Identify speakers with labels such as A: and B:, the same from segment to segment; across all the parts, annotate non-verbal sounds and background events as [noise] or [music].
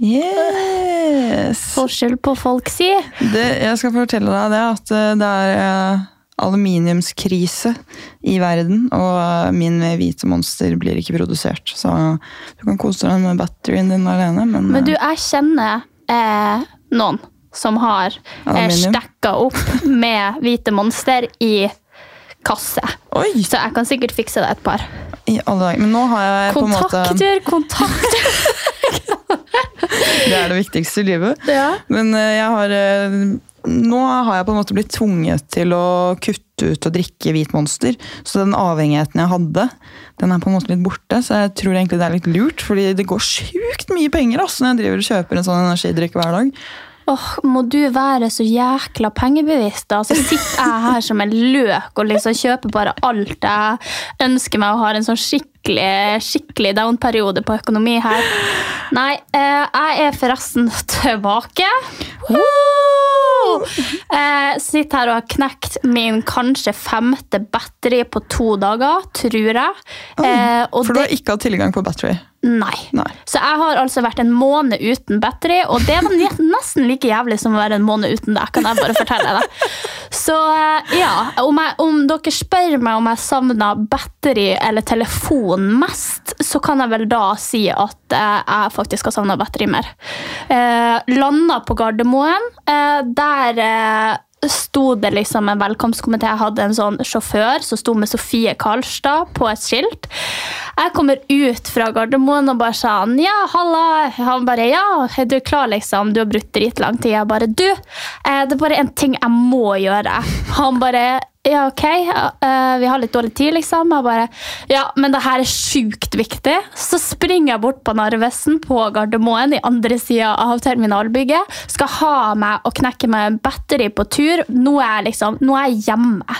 A: Yes!
B: Forskjell på folk, si.
A: Det, jeg skal fortelle deg det at eh, det er eh, aluminiumskrise i verden, og eh, min hvite monster blir ikke produsert. Så du kan kose deg med batterien din alene, men,
B: Men du, jeg kjenner eh, noen som har eh, stekka opp med hvite monster i kasse.
A: Oi!
B: Så jeg kan sikkert fikse det et par.
A: I alle dager. Men nå har jeg på en måte
B: Kontakter, kontakter! [laughs]
A: Det er det viktigste i livet.
B: ja.
A: Men eh, jeg har eh, Nå har jeg på en måte blitt tvunget til å kutte ut og drikke hvit monster. Så den avhengigheten jeg hadde, den er på en måte litt borte. Så jeg tror egentlig det er litt lurt, fordi det går sjukt mye penger altså, når jeg driver og kjøper en sånn energidrikk hver dag.
B: Åh, må du være så jækla pengebevisst, da? Så sitter jeg her som en løk og liksom kjøper bare alt jeg ønsker meg, og har en sånn skikkelig, skikkelig down-periode på økonomi her. Nei, eh, jeg er forresten tilbake. Woo! Eh, sitter her og har knekt min kanskje femte battery på to dager, tror jeg. Eh,
A: For du har ikke hatt tilgang på battery.
B: Nei.
A: Nei.
B: Så jeg har altså vært en måned uten battery, og det var [laughs] nesten like jævlig som å være en måned uten det. kan jeg bare fortelle deg. Så eh, ja, om, jeg, om dere spør meg om jeg savna battery eller telefon mest, så kan jeg vel da si at eh, jeg faktisk har savna battery mer. Eh, landa på Gardermoen. Eh, der eh, sto det liksom en velkomstkomité. Jeg hadde en sånn sjåfør som sto med Sofie Karlstad på et skilt. Jeg kommer ut fra Gardermoen og bare sa han, ja, halla. Han bare ja, er du klar, liksom? Du har brukt dritlang tid. Jeg bare du, eh, det er bare en ting jeg må gjøre. Han bare ja, ok, uh, vi har litt dårlig tid, liksom. Jeg bare ja, men det her er sjukt viktig. Så springer jeg bort på Narvesen på Gardermoen i andre sida av terminalbygget. Skal ha meg og knekke meg en batteri på tur. Nå er jeg liksom, nå er jeg hjemme.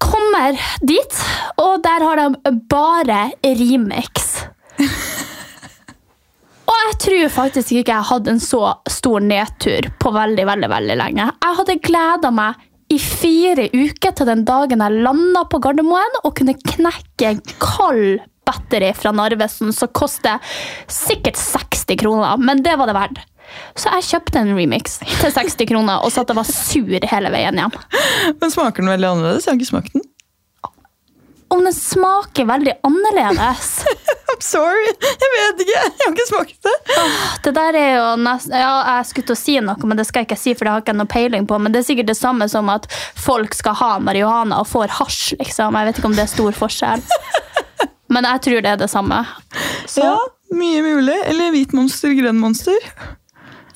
B: Kommer dit, og der har de bare Remix. [laughs] Og jeg tror faktisk ikke jeg hadde en så stor nedtur på veldig, veldig, veldig lenge. Jeg hadde gleda meg i fire uker til den dagen jeg landa på Gardermoen og kunne knekke en kald battery fra Narvesen som koster sikkert 60 kroner, men det var det verdt. Så jeg kjøpte en remix til 60 kroner og satt og var sur hele veien hjem.
A: Men smaker den veldig annerledes? Jeg har ikke smakt den.
B: Om den smaker veldig annerledes [laughs]
A: I'm sorry! Jeg vet ikke! Jeg har ikke smakt det.
B: Det der er jo nest, ja, Jeg skulle til å si noe, men det skal jeg ikke si, for det har ikke noe peiling på. Men det er sikkert det samme som at folk skal ha marihuana og får hasj. liksom. Jeg vet ikke om det er stor forskjell. [laughs] Men jeg tror det er det samme. Så,
A: Ja, Mye mulig. Eller hvit monster, grønn monster.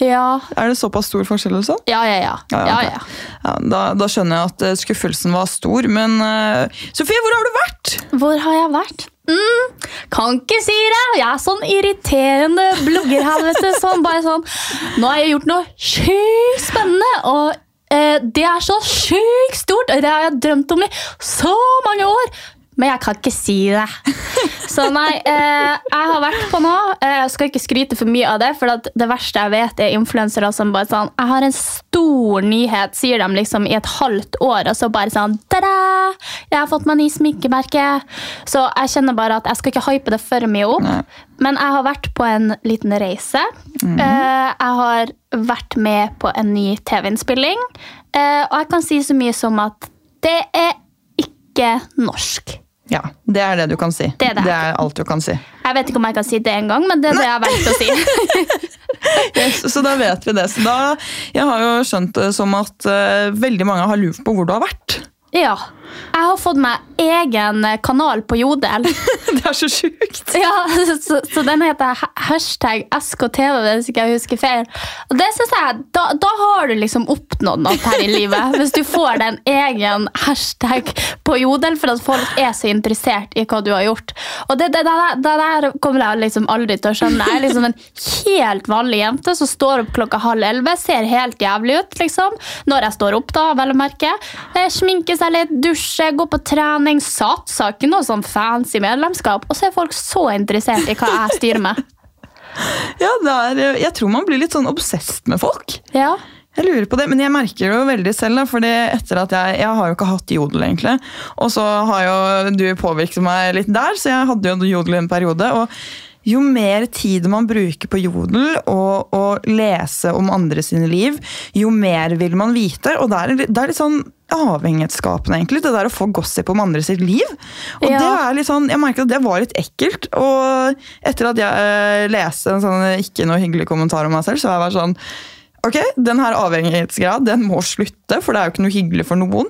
B: Ja.
A: Er det såpass stor forskjell? sånn?
B: Ja, ja, ja.
A: Ja,
B: ja,
A: ok.
B: ja.
A: Da, da skjønner jeg at eh, skuffelsen var stor. Men uh, Sofie, hvor har du vært?
B: Hvor har jeg vært? Mm, kan ikke si det! Jeg er sånn irriterende bloggerhelvete. [laughs] Sånn, bare sånn Nå har jeg gjort noe sjukt spennende, og eh, det er så sjukt stort! og Det har jeg drømt om i så mange år! Men jeg kan ikke si det. [laughs] Så nei, eh, jeg har vært på noe. Eh, Jeg skal ikke skryte for mye av det, for det verste jeg vet, er influensere som bare sånn Jeg har en stor nyhet, sier de liksom i et halvt år, og så bare sånn «Tada! Jeg har fått meg ny sminkemerke. Så jeg kjenner bare at jeg skal ikke hype det for mye opp.
A: Nei.
B: Men jeg har vært på en liten reise. Eh, Jeg har vært med på en ny TV-innspilling. Eh, Og jeg kan si så mye som at det er ikke norsk.
A: Ja, Det er det du kan si.
B: Det er det.
A: alt du kan si.
B: Jeg vet ikke om jeg kan si det engang, men det er det jeg har valgt å si. [laughs]
A: Yes, så da vet vi det. Så da, jeg har jo skjønt det som at uh, veldig mange har lurt på hvor du har vært.
B: Ja. Jeg har fått meg egen kanal på Jodel. [laughs]
A: Det er så sjukt!
B: Ja, så, så den heter hashtag SKTV, hvis ikke jeg husker feil. Og det synes jeg, da, da har du liksom oppnådd noe her i livet. Hvis du får den egen hashtag på Jodel, for at folk er så interessert i hva du har gjort. Og det, det, det, det der kommer jeg liksom aldri til å skjønne. Jeg er liksom en helt vanlig jente som står opp klokka halv elleve, ser helt jævlig ut, liksom. Når jeg står opp, da, vel å merke. Eh, Sminker seg litt, dusjer, går på trening, satser ikke noe sånn fancy medlemskap. Og så er folk så interessert i hva jeg styrer med. [laughs]
A: Ja, er, eh, jeg tror man blir litt sånn obsesst med folk.
B: Ja.
A: Jeg lurer på det, Men jeg merker det jo veldig selv. fordi etter at Jeg jeg har jo ikke hatt jodel, egentlig. Og så har jo du påvirket meg litt der, så jeg hadde jo jodel i en periode. og jo mer tid man bruker på jodel og å lese om andre sine liv, jo mer vil man vite. Og det er, det er litt sånn avhengighetsskapende, egentlig. Det der å få gossip om andre sitt liv. Og
B: Ja.
A: det er litt sånn, Jeg merket at det var litt ekkelt. Og etter at jeg eh, leste en sånn ikke noe hyggelig kommentar om meg selv, så var jeg vært sånn Ok, den her avhengighetsgrad den må slutte, for det er jo ikke noe hyggelig for noen.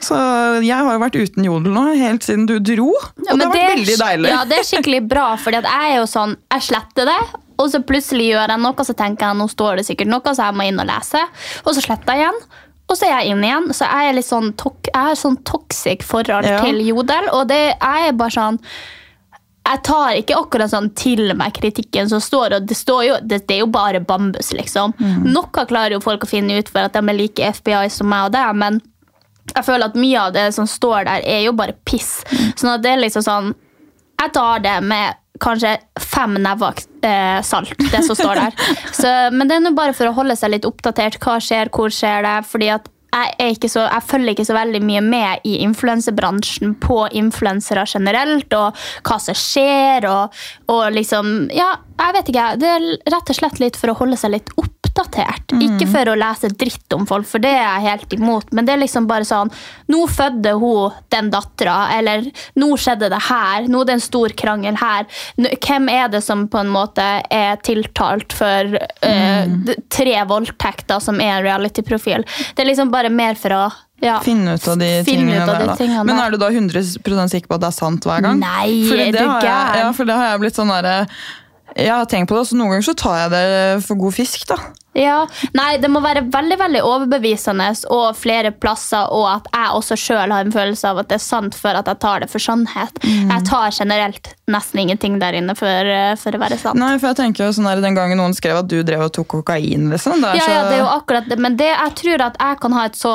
A: Så jeg har jo vært uten jodel nå helt siden du dro, og det har vært veldig deilig.
B: Ja, det er skikkelig bra, fordi jeg er jo sånn, jeg sletter det, og så plutselig gjør jeg noe, så tenker jeg, nå står det sikkert noe, så jeg må inn og lese, og så sletter jeg igjen, og så er jeg inn igjen, så jeg er litt sånn, tok, jeg har sånn toxic forhold
A: Ja.
B: til jodel, og det er bare sånn, jeg tar ikke akkurat sånn til meg kritikken som står, og det, står jo, det, det er jo bare bambus, liksom. Noe klarer jo folk å finne ut for at de er like FBI som meg og det, men jeg føler at mye av det som står der, er jo bare piss. Sånn at det er liksom sånn Jeg tar det med kanskje fem never eh, salt, det som står der. [laughs] Så, men det er nå bare for å holde seg litt oppdatert. Hva skjer, hvor skjer det? Fordi at jeg, så, jeg følger ikke så veldig mye med i influensebransjen på influensere generelt, og hva som skjer, og, og liksom Ja, jeg vet ikke. Det er rett og slett litt for å holde seg litt oppdatert. Ikke for å lese dritt om folk, for det er jeg helt imot, men det er liksom bare sånn Nå fødte hun den dattera, eller nå skjedde det her, nå er det en stor krangel her. Hvem er det som på en måte er tiltalt for mm. uh, tre voldtekter, som er en reality-profil? Det er liksom bare mer for å ja,
A: Finne ut av de
B: finne
A: tingene
B: av
A: der.
B: de tingene
A: Men er du da 100 sikker på at det er sant hver gang?
B: Nei,
A: det
B: er
A: det har jeg, ja, for det har jeg blitt sånn derre Jeg har tenkt på det, så noen ganger så tar jeg det for god fisk, da.
B: Ja, nei, det må være veldig veldig overbevisende og flere plasser, og at jeg også sjøl har en følelse av at det er sant, for at jeg tar det for sannhet.
A: Mm.
B: Jeg tar generelt nesten ingenting der inne for, eh, for å være sant.
A: Nei, for jeg tenker jo sånn der, Den gangen noen skrev at du drev og tok kokain, liksom. Det er
B: Ja,
A: så...
B: ja, det er jo akkurat det, men det, jeg tror at jeg kan ha et så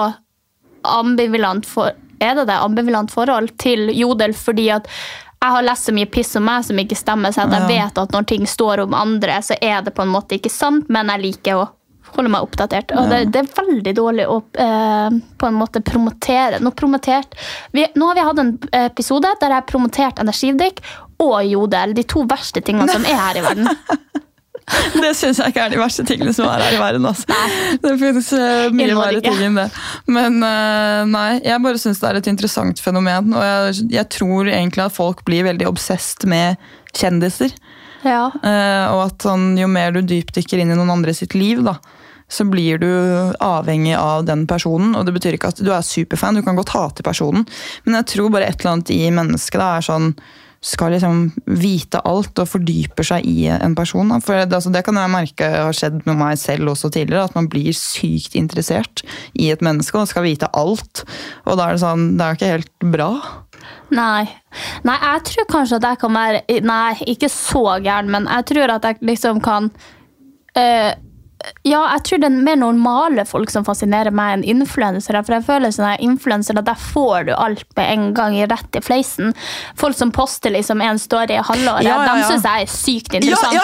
B: ambivalent for, er det det, ambivalent forhold til jodel, fordi at jeg har lest så mye piss om meg som ikke stemmer, så jeg vet at når ting står om andre, så er det på en måte ikke sant, men jeg liker å holde meg oppdatert. Og det, det er veldig dårlig å eh, på en måte promotere. Nå, promotert, vi, nå har vi hatt en episode der jeg har promotert energidrikk og jodel, de to verste tingene som er her i verden. [laughs] [laughs]
A: Det syns jeg ikke er de verste tingene som er her i verden. Altså. Det finnes uh, mye
B: Innmari
A: verre ting enn det. Men uh, nei, jeg bare syns det er et interessant fenomen. Og jeg, jeg tror egentlig at folk blir veldig obsesst med kjendiser.
B: Ja.
A: Uh, og at sånn, jo mer du dypdykker inn i noen andre sitt liv, da, så blir du avhengig av den personen. Og det betyr ikke at du er superfan, du kan godt hate personen. Men jeg tror bare et eller annet i mennesket da, er sånn skal liksom vite alt og fordyper seg i en person. Da. For det, altså, det kan jeg merke har skjedd med meg selv også tidligere, at man blir sykt interessert i et menneske og skal vite alt. Og da er det sånn, det er ikke helt bra.
B: Nei. Nei, jeg tror kanskje at jeg kan være Nei, ikke så gæren, men jeg tror at jeg liksom kan eh, Ja, jeg tror det er mer normale folk som fascinerer meg enn influensere. For jeg føler sånn at influensere, der får du alt med en gang rett i fleisen. Folk som poster liksom en story i halvåret,
A: Ja, ja, ja.
B: de syns jeg er sykt interessant.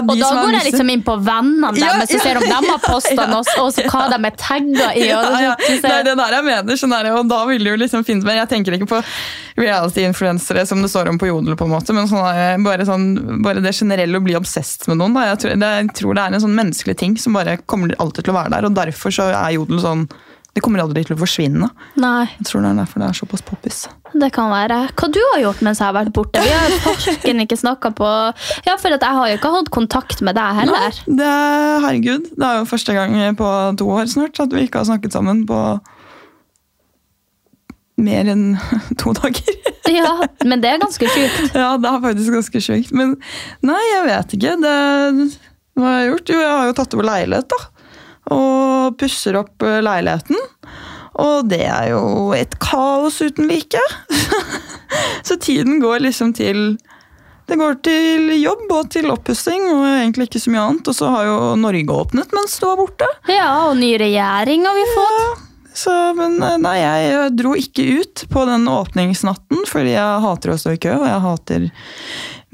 B: Og da går jeg liksom inn på vennene deres og ser om de har [laughs] posta noe, og hva de er tagga i. Og så-
A: Det er det der jeg mener. Sånn er det, og da vil du liksom finne Men jeg tenker ikke på reality-influensere som det står om på Jodel, på en måte, men sånn, bare, sånn, bare det generelle å bli obsesst med noen. Da. Jeg, tror, det, jeg tror det er en sånn menneskelig ting som bare kommer alltid til å være der, og derfor så er Jodel sånn det kommer aldri til å forsvinne.
B: Nei,
A: Jeg tror det er derfor det er såpass poppis.
B: det kan være. Hva du har gjort mens jeg har vært borte? Vi har forsken ikke snakka på Ja, for jeg har jo ikke hatt kontakt med deg heller.
A: Det er, herregud, det er jo første gang på to år snart at vi ikke har snakket sammen på mer enn [laughs] to dager. [laughs]
B: Ja, Men det er ganske sjukt.
A: Ja, det er faktisk ganske sjukt. Men nei, jeg vet ikke. Det, hva har jeg gjort? Jo, jeg har jo tatt over leilighet, da. Og pusser opp eh, leiligheten. Og det er jo et kaos uten like. [laughs] Så tiden går liksom til Det går til jobb og til oppussing og egentlig ikke så mye annet. Og så har jo Norge åpnet mens du var borte.
B: Ja, og ny regjering har vi fått.
A: Så, men eh, nei, jeg dro ikke ut på den åpningsnatten, fordi jeg hater å stå i kø, og jeg hater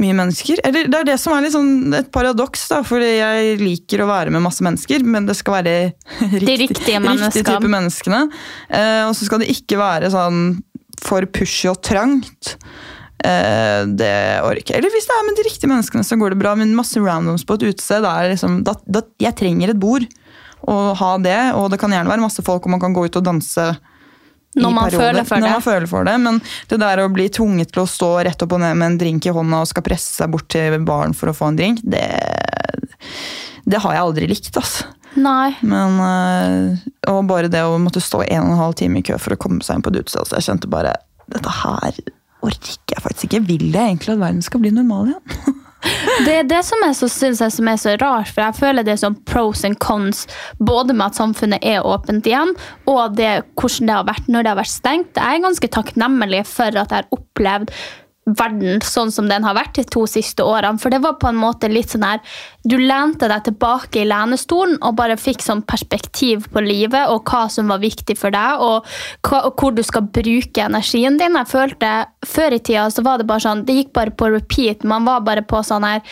A: mye mennesker. Eller det er det som er sånn et paradoks, da, fordi jeg liker å være med masse mennesker, men det skal være [laughs] riktig,
B: riktige
A: riktig type menneskene. Eh, og så skal det ikke være sånn for pushy og trangt. Eh, det orker jeg. Eller hvis det er med de riktige menneskene, så går det bra. Men masse randoms på et utested, er liksom, jeg trenger et bord. å ha det, og det kan gjerne være masse folk, og man kan gå ut og danse
B: Når man
A: perioder,
B: føler for
A: når
B: det.
A: Man føler for det. Men det der å bli tvunget til å stå rett opp og ned med en drink i hånda og skal presse seg bort til baren for å få en drink, det, det har jeg aldri likt. altså.
B: Nei.
A: Men, øh, og bare det å måtte stå en og en halv time i kø for å komme seg inn på et utested. Jeg kjente bare Dette her orker jeg faktisk ikke. Vil jeg egentlig at verden skal bli normal igjen? [laughs]
B: Det er det som jeg syns er så rart, for jeg føler det er sånn pros and cons, både med at samfunnet er åpent igjen, og det, hvordan det har vært når det har vært stengt. Jeg er ganske takknemlig for at jeg har opplevd verden sånn som den har vært de to siste årene. For det var på en måte litt sånn her Du lente deg tilbake i lenestolen og bare fikk sånn perspektiv på livet og hva som var viktig for deg, og, hva, og hvor du skal bruke energien din. Jeg følte Før i tida så var det bare sånn Det gikk bare på repeat. Man var bare på sånn her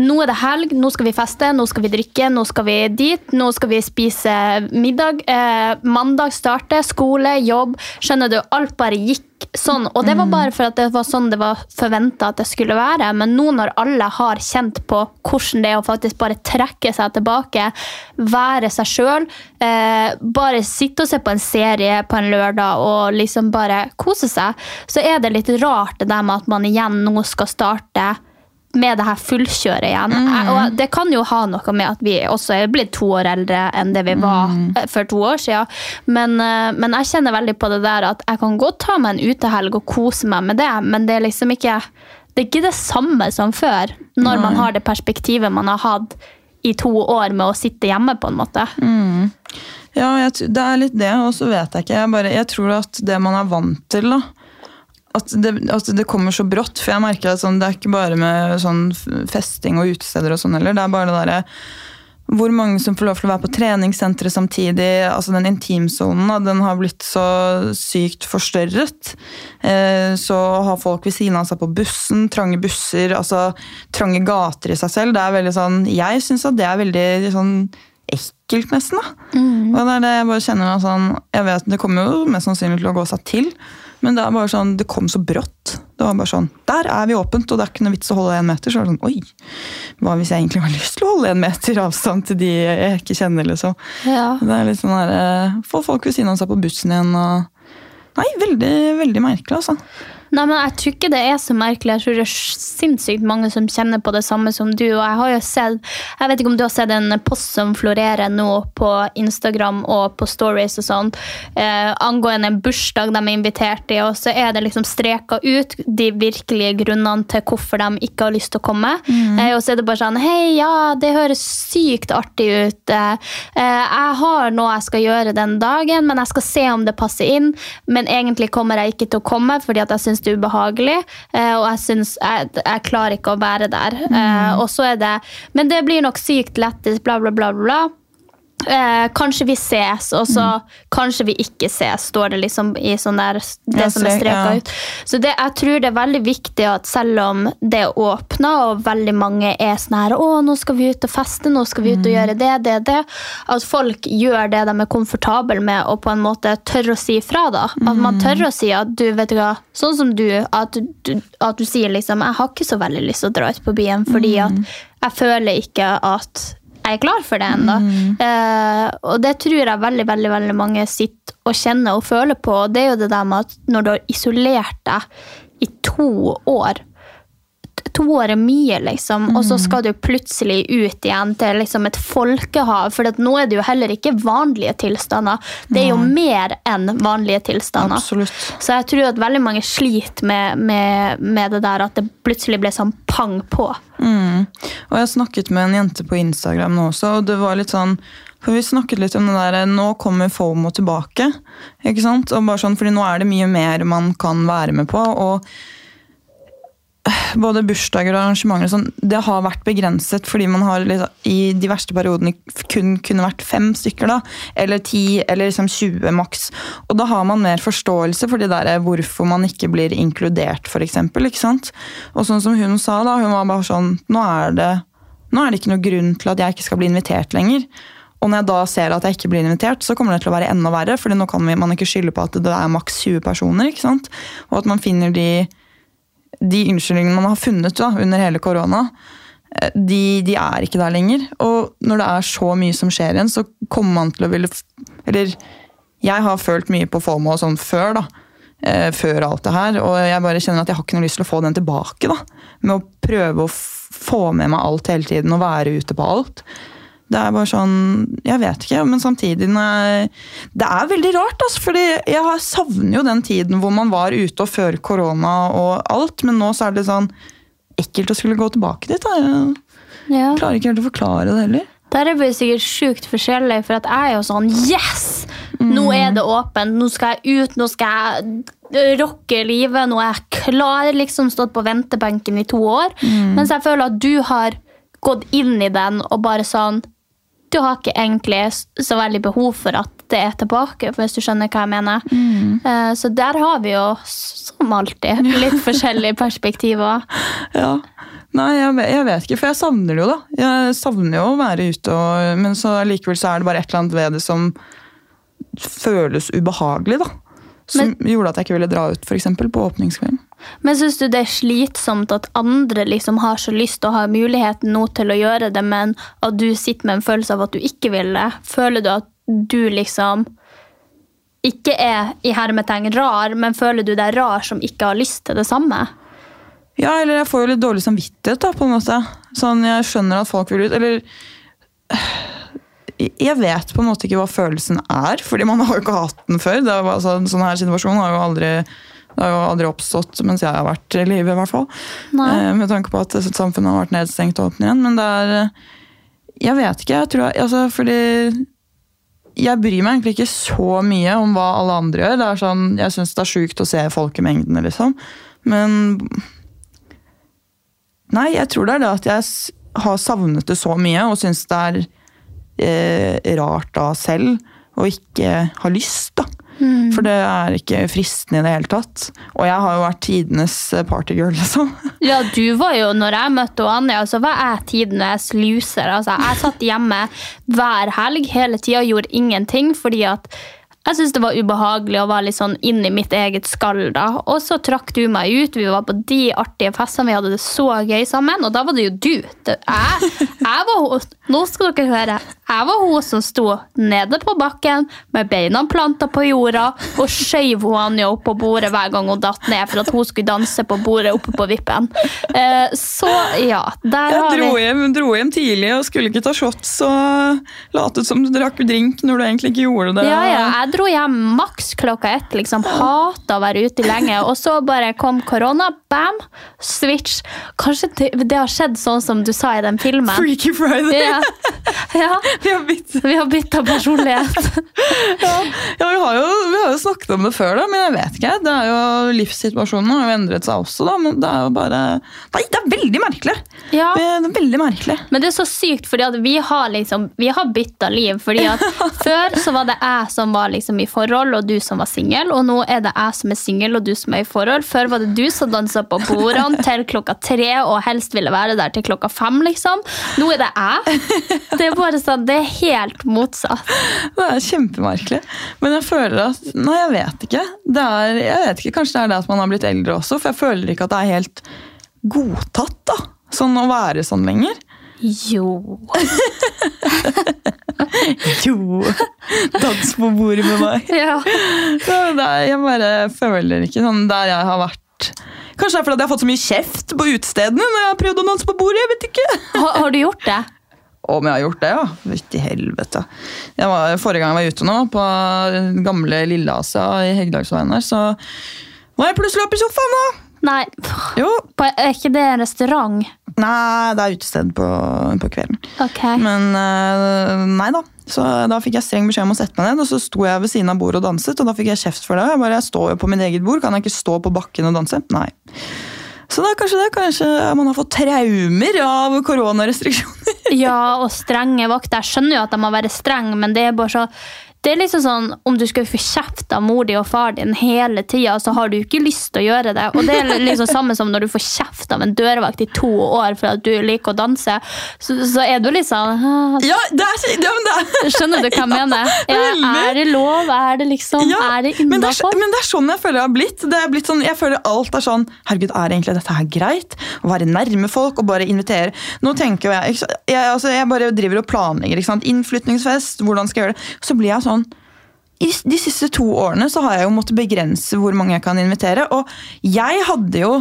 B: nå er det helg, nå skal vi feste, nå skal vi drikke, nå skal vi dit, nå skal vi spise middag. Eh, mandag starter, skole, jobb. Skjønner du, alt bare gikk sånn. Og det var bare for at det var sånn det var forventa at det skulle være. Men nå når alle har kjent på hvordan det er å faktisk bare trekke seg tilbake, være seg sjøl, eh, bare sitte og se på en serie på en lørdag og liksom bare kose seg, så er det litt rart det der med at man igjen nå skal starte med det her fullkjøret igjen. Mm. Og det kan jo ha noe med at vi også er blitt to år eldre enn det vi var mm. for to år siden. Men, eh, men jeg kjenner veldig på det der at jeg kan godt ta meg en utehelg og kose meg med det, men det er liksom ikke det er ikke det samme som før, når man har det perspektivet man har hatt i to år med å sitte hjemme, på en måte.
A: Ja, jeg, det er litt det, og så vet jeg ikke. Jeg, bare, jeg tror at det man er vant til, da at det, at det kommer så brått. For jeg merker at sånn, det er ikke bare med sånn festing og utesteder og sånn heller. Det er bare det derre hvor mange som får lov til å være på treningssenteret samtidig. altså Den intimsonen den har blitt så sykt forstørret. Eh, så har folk ved siden av seg på bussen, trange busser, altså trange gater i seg selv. det er veldig sånn, Jeg syns at det er veldig sånn ekkelt, nesten. da. Og det er det jeg bare kjenner meg sånn, jeg vet Det kommer jo mest sannsynlig til å gå seg til, men det er bare sånn, det kom så brått. Det var bare sånn, Der er vi åpent, og det er ikke noe vits å holde én meter. Så var det sånn, oi, hva hvis jeg egentlig har [laughs] lyst til å holde en meter avstand til de jeg ikke kjenner? liksom.
B: Ja.
A: Det er litt sånn der, eh, Få folk ved siden av seg på bussen igjen og Nei, veldig, veldig merkelig, altså.
B: Nei, men Jeg tror ikke det er så merkelig. Jeg tror det er sinnssykt mange som kjenner på det samme som du. og Jeg har jo sett, jeg vet ikke om du har sett en post som florerer nå på Instagram og på stories og sånn, eh, angående en bursdag de er invitert i, og så er det liksom streka ut de virkelige grunnene til hvorfor de ikke har lyst til å komme. Eh, og så er det bare sånn Hei, ja, det høres sykt artig ut. Eh, eh, jeg har noe jeg skal gjøre den dagen, men jeg skal se om det passer inn. Men egentlig kommer jeg ikke til å komme fordi at jeg syns det er ubehagelig. eh, og jeg, synes, jeg, jeg klarer ikke å være der. Mm. og så er det Men det blir nok sykt lættis, bla, bla, bla. bla. Eh, kanskje vi ses, og så kanskje vi ikke ses, står det liksom i sånn der, det som er
A: strek,
B: streka ut. Så det, jeg tror det er veldig viktig at selv om det er åpna, og veldig mange er sånn her Å, nå skal vi ut og feste, nå skal vi ut og gjøre det, det, det. At folk gjør det de er komfortable med, og på en måte tør å si fra. da. At man tør å si at du, vet du hva, sånn som du, at du, at du sier liksom Jeg har ikke så veldig lyst til å dra ut på byen, fordi at jeg føler ikke at jeg er klar for det ennå. Eh, og det tror jeg veldig veldig, veldig mange sitter og kjenner og føler på. Og det er jo det der med at når du har isolert deg i to år To år er mye, liksom, og så skal du plutselig ut igjen til liksom et folkehav. For nå er det jo heller ikke vanlige tilstander. Det er jo mer enn vanlige tilstander.
A: Absolutt.
B: Så jeg tror at veldig mange sliter med, med, med det der at det plutselig ble sånn pang på.
A: Mm. Og jeg snakket med en jente på Instagram nå også, og det var litt sånn for Vi snakket litt om det der, Nå kommer FOMO tilbake. ikke sant? Og bare sånn, fordi Nå er det mye mer man kan være med på. og både bursdager og arrangementer og sånn, det har vært begrenset fordi man har liksom, i de verste periodene kun kunne vært fem stykker. da, Eller ti, eller liksom 20 maks. Og da har man mer forståelse for det der hvorfor man ikke blir inkludert, f.eks. Og sånn som hun sa, da, hun var bare sånn Nå er det, nå er det ikke noe grunn til at jeg ikke skal bli invitert lenger. Og når jeg da ser at jeg ikke blir invitert, så kommer det til å være enda verre. fordi nå kan man ikke skylde på at det er maks 20 personer. ikke sant? Og at man finner de de unnskyldningene man har funnet da, under hele korona, eh, de, de, er ikke der lenger. Og når det er så mye som skjer igjen, så kommer man til å ville Eller jeg har følt mye på FOMO og sånn før, da. Eh, før alt det her. Og jeg bare kjenner at jeg har ikke noe lyst til å få den tilbake. da. Med å prøve å få med meg alt hele tiden og være ute på alt. Det er bare sånn Jeg vet ikke, men samtidig Det er veldig rart, altså, fordi jeg savner jo den tiden hvor man var ute og før korona og alt, men nå så er det sånn ekkelt å skulle gå tilbake dit. Da. Jeg ja. klarer ikke helt å forklare det heller.
B: Der er vi sikkert sjukt forskjellige, for jeg er jo sånn Yes! Nå mm. er det åpent, nå skal jeg ut, nå skal jeg rocke livet, nå er jeg klar. liksom Stått på ventebenken i to år. Mm. Mens jeg føler at du har gått inn i den og bare sånn du har ikke egentlig så veldig behov for at det er tilbake, hvis du skjønner hva jeg mener. Mm. Eh, så der har vi jo, som alltid, litt forskjellige perspektiver. [laughs]
A: ja. Nei, jeg, jeg, vet ikke, for jeg savner det jo, da. Jeg savner jo å være ute, og, men så likevel så er det bare et eller annet ved det som føles ubehagelig, da. Som men, gjorde at jeg ikke ville dra ut, f.eks. på åpningskvelden.
B: Men syns du det er slitsomt at andre liksom har så lyst og har muligheten nå til å gjøre det, men at du sitter med en følelse av at du ikke vil det? Føler du at du liksom ikke er i hermetegn rar, men føler du deg rar som ikke har lyst til det samme?
A: Ja, eller jeg får jo litt dårlig samvittighet, da, på en måte. Sånn, Jeg skjønner at folk vil ut. Eller Jeg vet på en måte ikke hva følelsen er, fordi man har jo ikke hatt den før. Det var, altså, sånn her situasjon har jo aldri det har jo aldri oppstått mens jeg har vært i live, i hvert fall. Eh, med tanke på at samfunnet har vært nedstengt og åpnet igjen. Men det er eh, Jeg vet ikke. jeg tror, altså, fordi jeg bryr meg egentlig ikke så mye om hva alle andre gjør. Det er sånn, jeg syns det er sjukt å se folkemengdene, liksom. Men Nei, jeg tror det er det at jeg har savnet det så mye og syns det er eh, rart da selv å ikke ha lyst, da. Mm. For det er ikke fristende i det hele tatt. Og jeg har jo vært tidenes partygirl, liksom. [laughs]
B: Ja, du var jo, når jeg møtte Anja, så var jeg tidenes loser. Altså, jeg satt hjemme hver helg hele tida og gjorde ingenting fordi at jeg syntes det var ubehagelig å være litt sånn inn i mitt eget skall. da. Og så trakk du meg ut. Vi var på de artige festene. Vi hadde det så gøy sammen. Og da var det jo du. Det, jeg, jeg var, nå skal dere høre. Jeg var hun som sto nede på bakken med beina planta på jorda og skjøv Anja opp på bordet hver gang hun datt ned for at hun skulle danse på bordet oppe på vippen. Eh, så ja, der
A: har
B: vi
A: Jeg hjem, dro hjem tidlig og skulle ikke ta shots og latet som du drakk drink når du egentlig ikke gjorde det.
B: Ja, ja, jeg dro hjem maks klokka ett. liksom Hata å være ute lenge. Og så bare kom korona. Bam! Switch. Kanskje det har skjedd sånn som du sa i den filmen.
A: Freaky Friday.
B: Ja. ja. [laughs]
A: Vi har bytta
B: Vi har bytta personlighet. [laughs]
A: ja, ja vi, har jo, vi, har jo, snakket om det før, da, men jeg vet ikke. Det er jo Livssituasjonen har jo endret seg også, da, men det er jo bare Nei, det er veldig merkelig!
B: Ja.
A: Det er veldig merkelig.
B: Men det er så sykt, fordi at vi har liksom Vi har bytta liv. fordi at [laughs] Før så var det jeg som var liksom i forhold, og du som var singel. Og nå er det jeg som er singel, og du som er i forhold. Før var det du som dansa på bordene [laughs] til klokka tre, og helst ville være der til klokka fem. liksom. Nå er det jeg. Det er bare sånn, det er helt motsatt.
A: Det er kjempemerkelig. Men jeg føler at Nei, jeg vet ikke. Det er, jeg vet ikke, Kanskje det er det at man har blitt eldre også, for jeg føler ikke at det er helt godtatt da, sånn å være sånn lenger.
B: Jo [laughs] [laughs]
A: Jo! Dans på bordet med meg. [laughs]
B: Ja.
A: Så det er, jeg bare føler ikke sånn der jeg har vært Kanskje det er fordi jeg har fått så mye kjeft på utestedene når jeg har prøvd å danse på bordet. jeg vet ikke.
B: Har, har du gjort det? [laughs]
A: Om jeg har gjort det, ja. Fytti helvete. Var, forrige gang jeg var ute nå, på gamle Lilleasia i Hegdalsveien her, så var jeg plutselig oppe i sofaen, da!
B: Nei.
A: Jo.
B: På, er ikke det en restaurant?
A: Nei, det er utested på, på kvelden.
B: Ok.
A: Men eh, nei da. Så da fikk jeg streng beskjed om å sette meg ned, og så sto jeg ved siden av bordet og danset, og da fikk jeg kjeft for det. Jeg bare, jeg står jo på mitt eget bord, kan jeg ikke stå på bakken og danse? Nei. Så det er kanskje det. Kanskje man har fått traumer av koronarestriksjoner.
B: Ja, og strenge vakter. Jeg skjønner jo at de må være strenge, men det er bare så det er liksom sånn, Om du skulle få kjeft av mor di og far din hele tida, så har du ikke lyst til å gjøre det. Og det er liksom samme som når du får kjeft av en dørvakt i to år for at du liker å danse. Så, så er du «Ah,
A: Ja, det er, ja, det er [laughs]
B: Skjønner du hva jeg mener? Ja, er det lov? Er det liksom
A: Ja,
B: Er det
A: men
B: innafor?
A: men det er sånn jeg føler jeg har blitt. Det er blitt sånn, jeg føler alt er sånn Herregud, er egentlig dette her greit? Å være nærme folk og bare invitere. Nå tenker jo jeg jeg, altså, jeg bare driver og planlegger. Innflytningsfest, hvordan skal jeg gjøre det? Så blir jeg sånn i de siste to årene så har jeg jo måttet begrense hvor mange jeg kan invitere. Og jeg hadde jo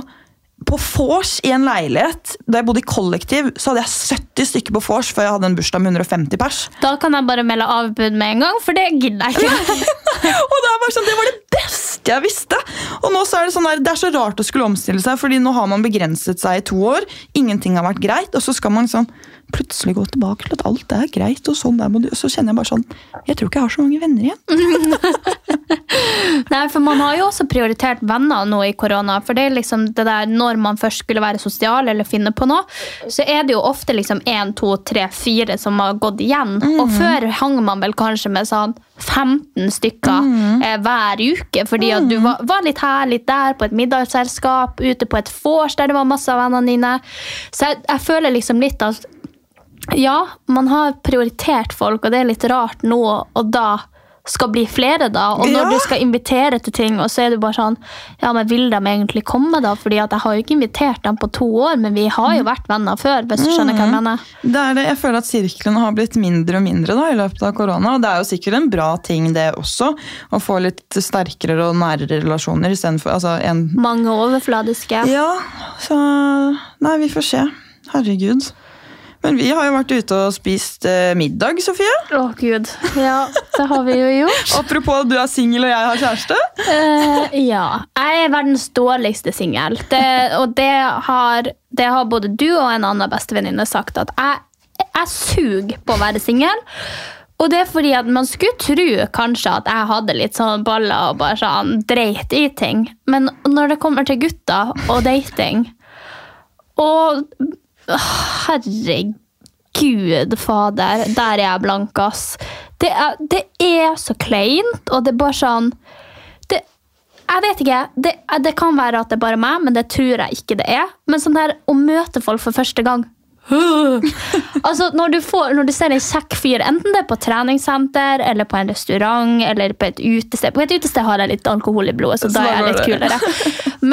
A: på vors i en leilighet, da jeg bodde i kollektiv, så hadde jeg 70 stykker på vors før jeg hadde en bursdag med 150 pers.
B: Da kan jeg bare melde avbud med en gang, for det gidder jeg ikke. [laughs]
A: Og det, bare sånn, det var det beste jeg visste! Og nå så er det sånn der, det er så rart å skulle omstille seg, fordi nå har man begrenset seg i to år. Ingenting har vært greit, og så skal man sånn plutselig gå tilbake til at alt er greit. Og sånn der må du, så kjenner jeg bare sånn Jeg tror ikke jeg har så mange venner igjen. [laughs]
B: Nei, for man har jo også prioritert venner nå i korona. For det er liksom det der, når man først skulle være sosial eller finne på noe, så er det jo ofte liksom én, to, tre, fire som har gått igjen. Og før hang man vel kanskje med sånn 15 stykker eh, hver uke, fordi at du var, var litt her, litt der, på et middagsselskap, ute på et vors der det var masse av vennene dine. Så jeg, jeg føler liksom litt at ja, man har prioritert folk, og det er litt rart nå, og da skal bli flere, da. Og når
A: Ja.
B: du skal invitere til ting, og så er du bare sånn Ja, men vil de egentlig komme, da? Fordi at jeg har jo ikke invitert dem på to år, men vi har jo vært venner før, hvis du skjønner hva jeg mener.
A: Det det, jeg føler at sirklene har blitt mindre og mindre da, i løpet av korona. Og det er jo sikkert en bra ting, det også. Å få litt sterkere og nærere relasjoner istedenfor altså, en
B: Mange overfladiske.
A: Ja, så Nei, vi får se. Herregud. Men vi har jo vært ute og spist eh, middag, Sofie.
B: Å, gud. Ja, det har vi jo gjort. [laughs]
A: Apropos at du er singel og jeg har kjæreste.
B: Uh, ja. Jeg er verdens dårligste singel. Og det har, det har både du og en annen bestevenninne sagt, at jeg, jeg suger på å være singel. Og det er fordi at man skulle tro kanskje at jeg hadde litt sånn baller og bare sånn dreit i ting. Men når det kommer til gutter og dating Og herregud, fader, der er jeg blank, ass. Det er, det er så kleint, og det er bare sånn det, Jeg vet ikke. Det, det kan være at det er bare meg, men det tror jeg ikke det er. Men sånn der å møte folk for første gang [laughs] altså når du, får, når du ser en kjekk fyr, enten det er på treningssenter, eller på en restaurant, eller på et utested På et utested har jeg litt alkohol i blodet, så,
A: Så
B: da
A: da
B: er jeg litt kulere.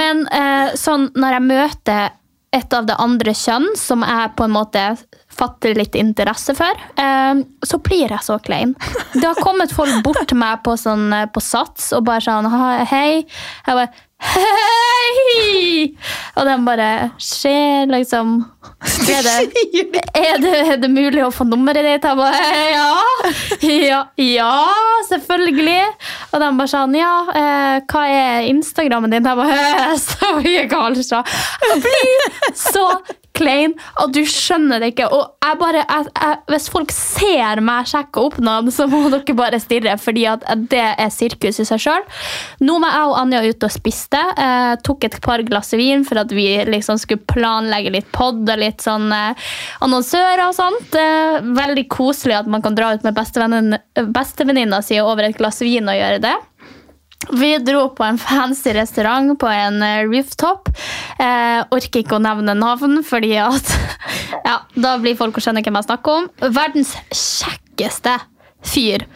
B: Men eh, sånn når jeg møter et av det andre kjønn, som jeg på en måte fatter litt interesse for, eh, så blir jeg så klein. Det har kommet folk bort til meg på, sånn, eh, på Sats og bare sånn Hei. Jeg bare Hei! Og de bare Skjer, liksom er det, [laughs] er, det, er det mulig å få nummeret ditt? Jeg bare ja, ja, ja, selvfølgelig. Og de bare sånn Ja, eh, hva er Instagrammen din? Jeg bare [laughs] Så mye galskap. Jeg blir så klein at du skjønner det ikke. Og jeg bare, jeg, jeg, hvis folk ser meg sjekke opp noen, så må [laughs] dere bare stirre, fordi det er sirkus i seg sjøl. Nå var jeg og Anja ute og spiste. Eh, tok et par glass vin for at vi liksom skulle planlegge litt pod og litt sånn eh, annonsører og sånt. Eh, veldig koselig at man kan dra ut med bestevenninna si over et glass vin og gjøre det. Vi dro på en fancy restaurant på en eh, rooftop. Eh, orker ikke å nevne navn, fordi at [laughs] ja, da blir folk å skjønne hvem jeg snakker om. Verdens kjekkeste fyr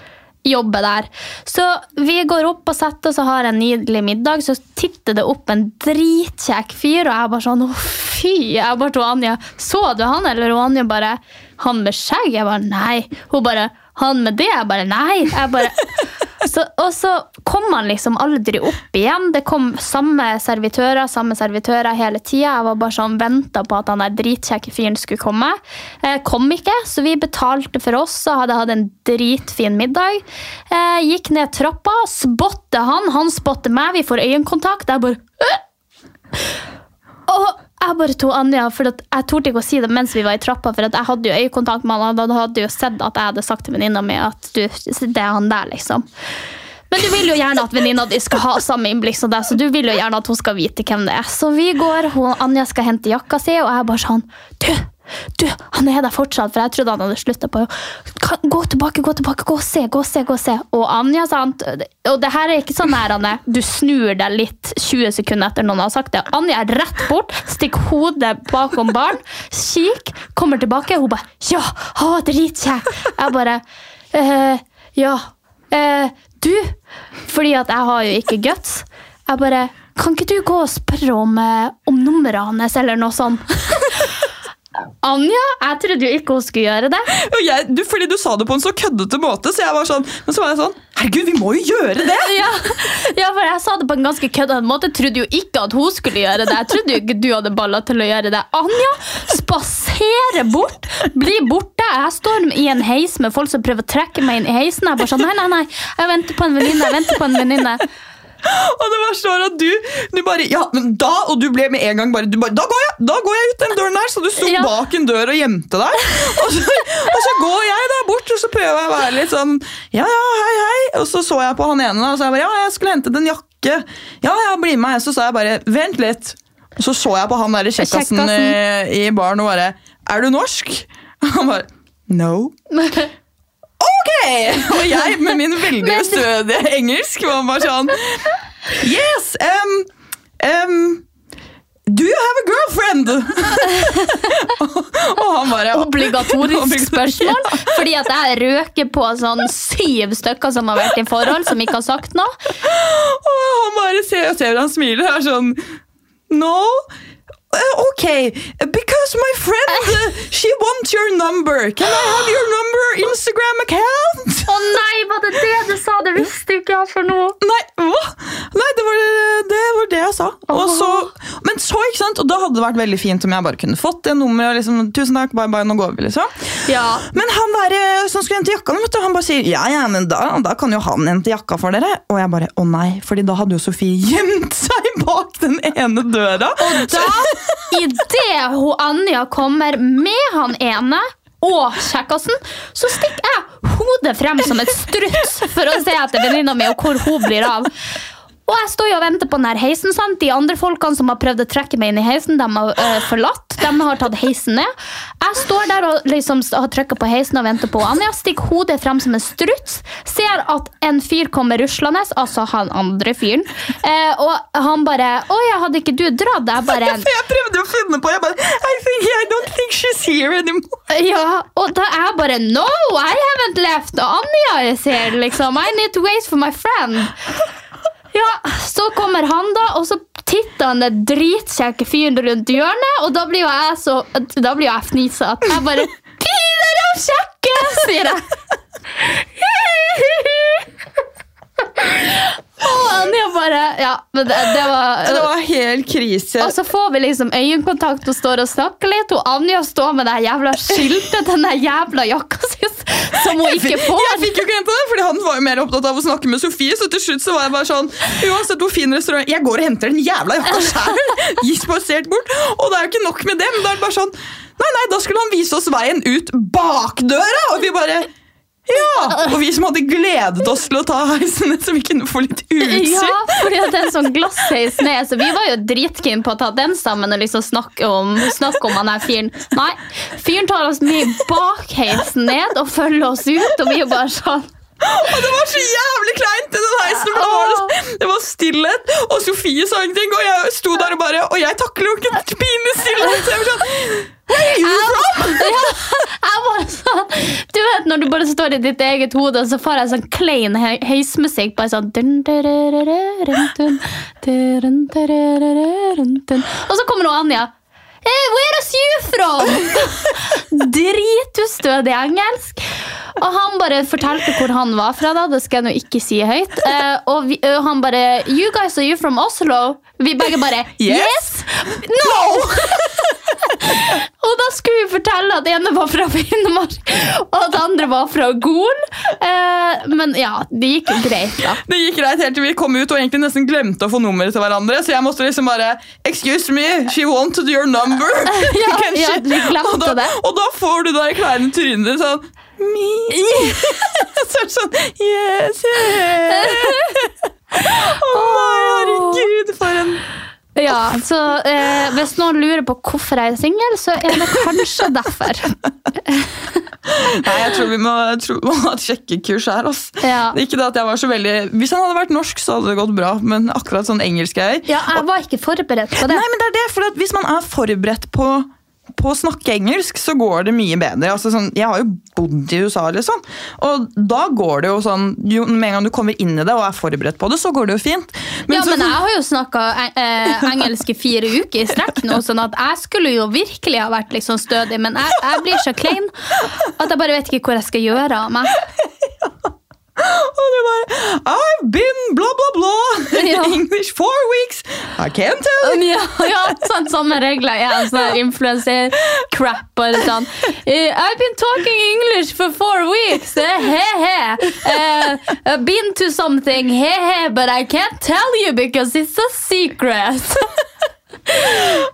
B: jobber der. Så vi går opp og setter oss og har en nydelig middag. Så titter det opp en dritkjekk fyr, og jeg bare sånn Å, fy! Jeg bare til Anja Så du han? Eller og Anja bare han med skjegg? Jeg bare nei. Hun bare han med det? Jeg bare nei. Jeg bare så, og så kom han liksom aldri opp igjen. Det kom samme servitører samme servitører hele tida. Jeg var bare sånn venta på at han der dritkjekke fyren skulle komme. Eh, kom ikke, så vi betalte for oss og hadde hatt en dritfin middag. Eh, gikk ned trappa, spotter han, han spotter meg, vi får øyekontakt. Jeg bare «Øh!» Og jeg bare tok Anja, for jeg torde ikke å si det mens vi var i trappa, for jeg hadde jo øyekontakt med han, og han hadde jo sett at jeg hadde sagt til venninna mi at du, det er han der, liksom. Men du vil jo gjerne at venninna di skal ha samme innblikk som deg, så du vil jo gjerne at hun skal vite hvem det er. Så vi går, hun, Anja skal hente jakka si, og jeg bare sånn Du, du, han er der fortsatt, for jeg trodde han hadde slutta på Gå tilbake, gå tilbake, gå og se, gå og se, gå og se. Og Anja, sant, og det her er ikke sånn her, Anne, du snur deg litt 20 sekunder etter noen har sagt det. Anja er rett bort, stikker hodet bakom barn, kikk, kommer tilbake, hun bare Ja, å, dritkjekk! Jeg bare «Eh, Ja. eh, du, fordi at jeg har jo ikke guts. Jeg bare Kan ikke du gå og spørre om, eh, om nummeret hans, eller noe sånt? Anja, jeg trodde jo ikke hun skulle gjøre det.
A: Jeg, du, fordi du sa det på en så køddete måte, så jeg var sånn Men så var jeg sånn Herregud, vi må jo gjøre det! [laughs]
B: Ja, ja, for jeg sa det på en ganske køddete måte. Jeg trodde jo ikke at hun skulle gjøre det. Jeg trodde jo ikke du hadde baller til å gjøre det. Anja spaserer bort, blir borte. Jeg står i en heis med folk som prøver å trekke meg inn i heisen. Jeg bare sånn, nei, nei, nei, jeg venter på en venninne. jeg venter på en venninne.
A: Og det var sånn at du, du bare Ja, men da Og du ble med en gang bare, du bare Da går jeg da går jeg ut den døren der! Så du sto
B: Ja.
A: bak en dør og gjemte deg. Og så, og så går jeg der bort, og så prøver jeg å være litt sånn Ja, ja, hei, hei. Og så så jeg på han ene, og så jeg bare Ja, jeg skulle hente en jakke. Ja, ja, bli med meg. Så sa jeg bare Vent litt. Og så så jeg på han der kjekkasen i,
B: Kjekkasen.
A: i baren og bare Er du norsk? Han bare No. [laughs] Ok! [laughs] Og jeg med min veldig stødige engelsk var bare sånn Yes! Um, um, do you have a girlfriend? [laughs] og han bare
B: Obligatorisk [laughs] spørsmål. Fordi at jeg røker på sånn syv stykker som har vært i forhold, som ikke har sagt noe.
A: Og han bare ser, og ser han smiler og er sånn No? Uh, ok, because my friend uh, [laughs] She wants your number. Can I have your number [gasps] Instagram account?
B: Å nei, var det det du sa? Det visste ikke jeg for noe.
A: Nei, hva? Nei, det var det, var det jeg sa. Og så, men så, ikke sant? Og da hadde det vært veldig fint om jeg bare kunne fått det nummeret. og Liksom, Tusen takk, bye bye, nå går vi, liksom.
B: Ja.
A: Men han der eh, som skulle hente jakka, vet du, han bare sier ja, ja, men da, da kan jo han hente jakka for dere. Og jeg bare å nei, fordi da hadde jo Sofie [laughs] gjemt seg bak den ene døra.
B: Og da, idet Anja kommer med han ene og kjekkasen, så stikker jeg hodet frem som et struts for å se etter venninna mi og hvor hun blir av. Og jeg står jo og venter på den her heisen. sant? De andre folkene som har prøvd å trekke meg inn i heisen, de har øh, forlatt. De har tatt heisen ned. Jeg står der og liksom har trykka på heisen og venter på Anja. Stikker hodet frem som en struts. Ser at en fyr kommer ruslende, altså han andre fyren. Eh, og han bare 'Å ja, hadde ikke du dratt?' Jeg bare [laughs]
A: For jeg prøvde å finne på jeg bare, I, think, I don't think she's here anymore.
B: Ja, og da er jeg bare No, I haven't left. Anja is here, liksom. I need to wait for my friend. Ja, Så kommer han, da, og så titter han den dritkjekke fyren rundt hjørnet, og da blir jo jeg så Da blir jo jeg fnisete. Jeg bare der er han kjekke! sier jeg. [laughs] Og Anja bare Ja, men det, det var
A: Det var helt krise.
B: og så får vi liksom øyekontakt og står og snakker litt. Og Anja står med det jævla skiltet, den jævla jakka si som hun ikke får.
A: Jeg fikk jo ikke hente det, fordi han var jo mer opptatt av å snakke med Sofie. Så til slutt så var jeg bare sånn Uansett hvor fin restaurant Jeg går og henter den jævla jakka sjæl! Gikk spasert bort. Og det er jo ikke nok med det, men da er det bare sånn Nei, nei, da skulle han vise oss veien ut bakdøra! Og vi bare ja! Og vi som hadde gledet oss til å ta heisen ned, så vi kunne få litt utsyn.
B: Ja, fordi at en sånn glassheis ned, så vi var jo dritkeen på å ta den sammen og liksom snakke om, snakke om han fyren. Nei, fyren tar oss med bakheisen ned og følger oss ut, og vi er bare sånn
A: Og det var så jævlig kleint i den heisen, for da var det, det var stillhet, og Sofie sa ingenting, og jeg sto der og bare Og jeg takler jo ikke pinlig stillhet, så jeg var sånn
B: Hey, sånn Du vet når du bare står i ditt eget hode, og så får jeg sånn klein he heismusikk. Bare sånn. Og så kommer nå Anja. Hey, where is you from? [laughs] Dritustødig engelsk. Og han bare fortalte hvor han var fra, da. Det skal jeg nå ikke si høyt. Uh, og, vi, og han bare You guys, are you from Oslo? Vi begge bare Yes! No! [laughs] og da skulle vi fortelle at ene var fra [laughs] Finnmark, og at andre var fra Gol. Eh, men ja, det gikk greit, da.
A: Det gikk greit helt til vi kom ut og egentlig nesten glemte å få nummeret til hverandre. Så jeg måtte liksom bare Excuse me, she wanted your number. [laughs]
B: Ja, [laughs] ja, vi glemte
A: og da,
B: det.
A: Og da får du da i kleine trynet ditt sånn Me. så sånn Yes. Å nei, herregud, for en
B: Ja, så eh, Hvis noen lurer på hvorfor jeg er singel, så er det kanskje derfor. [laughs]
A: Nei, jeg tror vi må, tror må ha et sjekkekurs her. ass.
B: Ja.
A: Ikke det at jeg var så veldig Hvis han hadde vært norsk, så hadde det gått bra. Men akkurat sånn engelsk jeg
B: Ja, jeg var ikke forberedt på det.
A: Nei, men det er det, for Hvis man er forberedt på, på å snakke engelsk, så går det mye bedre. Altså, sånn, jeg har jo bodd i USA, liksom. Og da går det jo sånn jo, Med en gang du kommer inn i det og er forberedt på det, så går det jo fint.
B: ja,
A: så,
B: men jeg har jo snakka eh, engelsk i fire uker i strekk nå, sånn at jeg skulle jo virkelig ha vært liksom stødig, men jeg, jeg blir så klein at jeg bare vet ikke hvor jeg skal gjøre av meg. [laughs]
A: og du bare I've been blah, blah, blah in
B: Ja.
A: English four weeks. I can't tell.
B: Ja, ja sånn, samme regler. Jeg er sånn influenser-crap. og sånn eh, I've been talking English for four weeks. eh, He-he. Uh, I've been to something. He-he. But I can't tell you because it's a secret.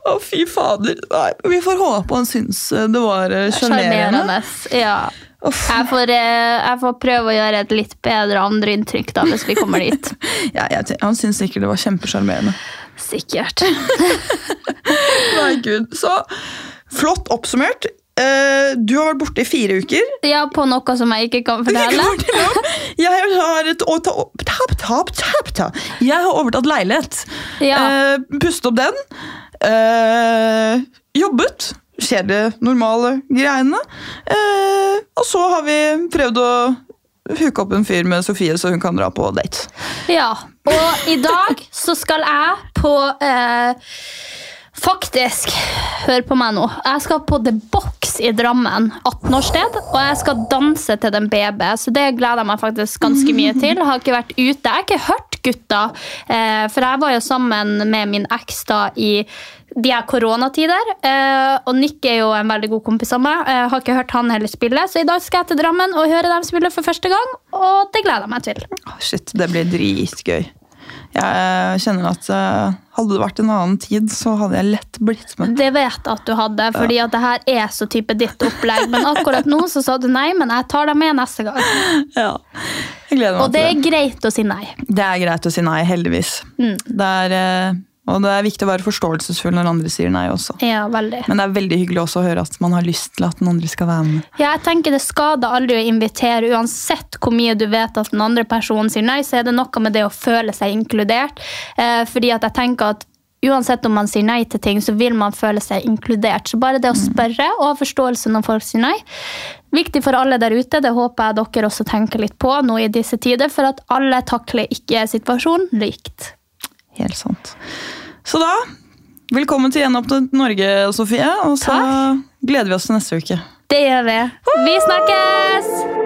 A: Å, fy fader. Nei, vi får håpe han syns eh, det var eh. Sjarmerende.
B: Ja. Jeg får, eh, jeg får prøve å gjøre et litt bedre andreinntrykk da, hvis vi kommer dit. [laughs]
A: Ja, jeg han syns sikkert det var kjempesjarmerende.
B: Sikkert. [laughs]
A: Nei, gud. Så flott oppsummert. Eh, du har vært borte i fire uker.
B: Ja, på noe som jeg ikke kan [laughs] fortelle.
A: Jeg har et tap, tap, tap, tap. Jeg har overtatt leilighet.
B: Ja.
A: Eh, pustet opp den. Eh, jobbet. det normale greiene. Eh, og så har vi prøvd å hooke opp en fyr med Sofie, så hun kan dra på date.
B: Ja, og i dag så skal jeg på eh, Faktisk, hør på meg nå. Jeg skal på The Box i Drammen 18-årssted, og jeg skal danse til den BB, så det gleder jeg meg faktisk ganske mye til. Jeg har ikke vært ute. Jeg har ikke hørt gutta, eh, for jeg var jo sammen med min eks da i de er koronatider. Eh, og Nick er jo en veldig god kompis av meg. Jeg har ikke hørt han heller spille, så i dag skal jeg til Drammen og høre dem spille for første gang, og det gleder jeg meg til.
A: Oh, Shit, det blir dritgøy. Jeg kjenner at eh, hadde det vært en annen tid, så hadde jeg lett blitt med.
B: Det vet jeg at du hadde, fordi at det her er så type ditt opplegg. Men akkurat nå så sa du nei, men jeg tar deg med neste gang. [laughs]
A: Ja. Jeg gleder meg
B: Og det er greit å si nei.
A: Det er greit å si nei, heldigvis.
B: Mm.
A: Det er, eh, og det er viktig å være forståelsesfull når andre sier nei også.
B: Ja, veldig.
A: Men det er veldig hyggelig også å høre at man har lyst til at den andre skal være med.
B: Ja, jeg tenker Det skader aldri å invitere, uansett hvor mye du vet at den andre personen sier nei, så er det noe med det å føle seg inkludert. Eh, fordi at jeg tenker at Uansett om man sier nei til ting, så vil man føle seg inkludert. Så bare det å spørre og ha forståelse når folk sier nei, viktig for alle der ute. Det håper jeg dere også tenker litt på nå i disse tider, for at alle takler ikke situasjonen likt.
A: Helt sant. Så da, velkommen til Gjenåpnet Norge, Sofie. Og så gleder vi oss til neste uke.
B: Det gjør vi. Vi snakkes!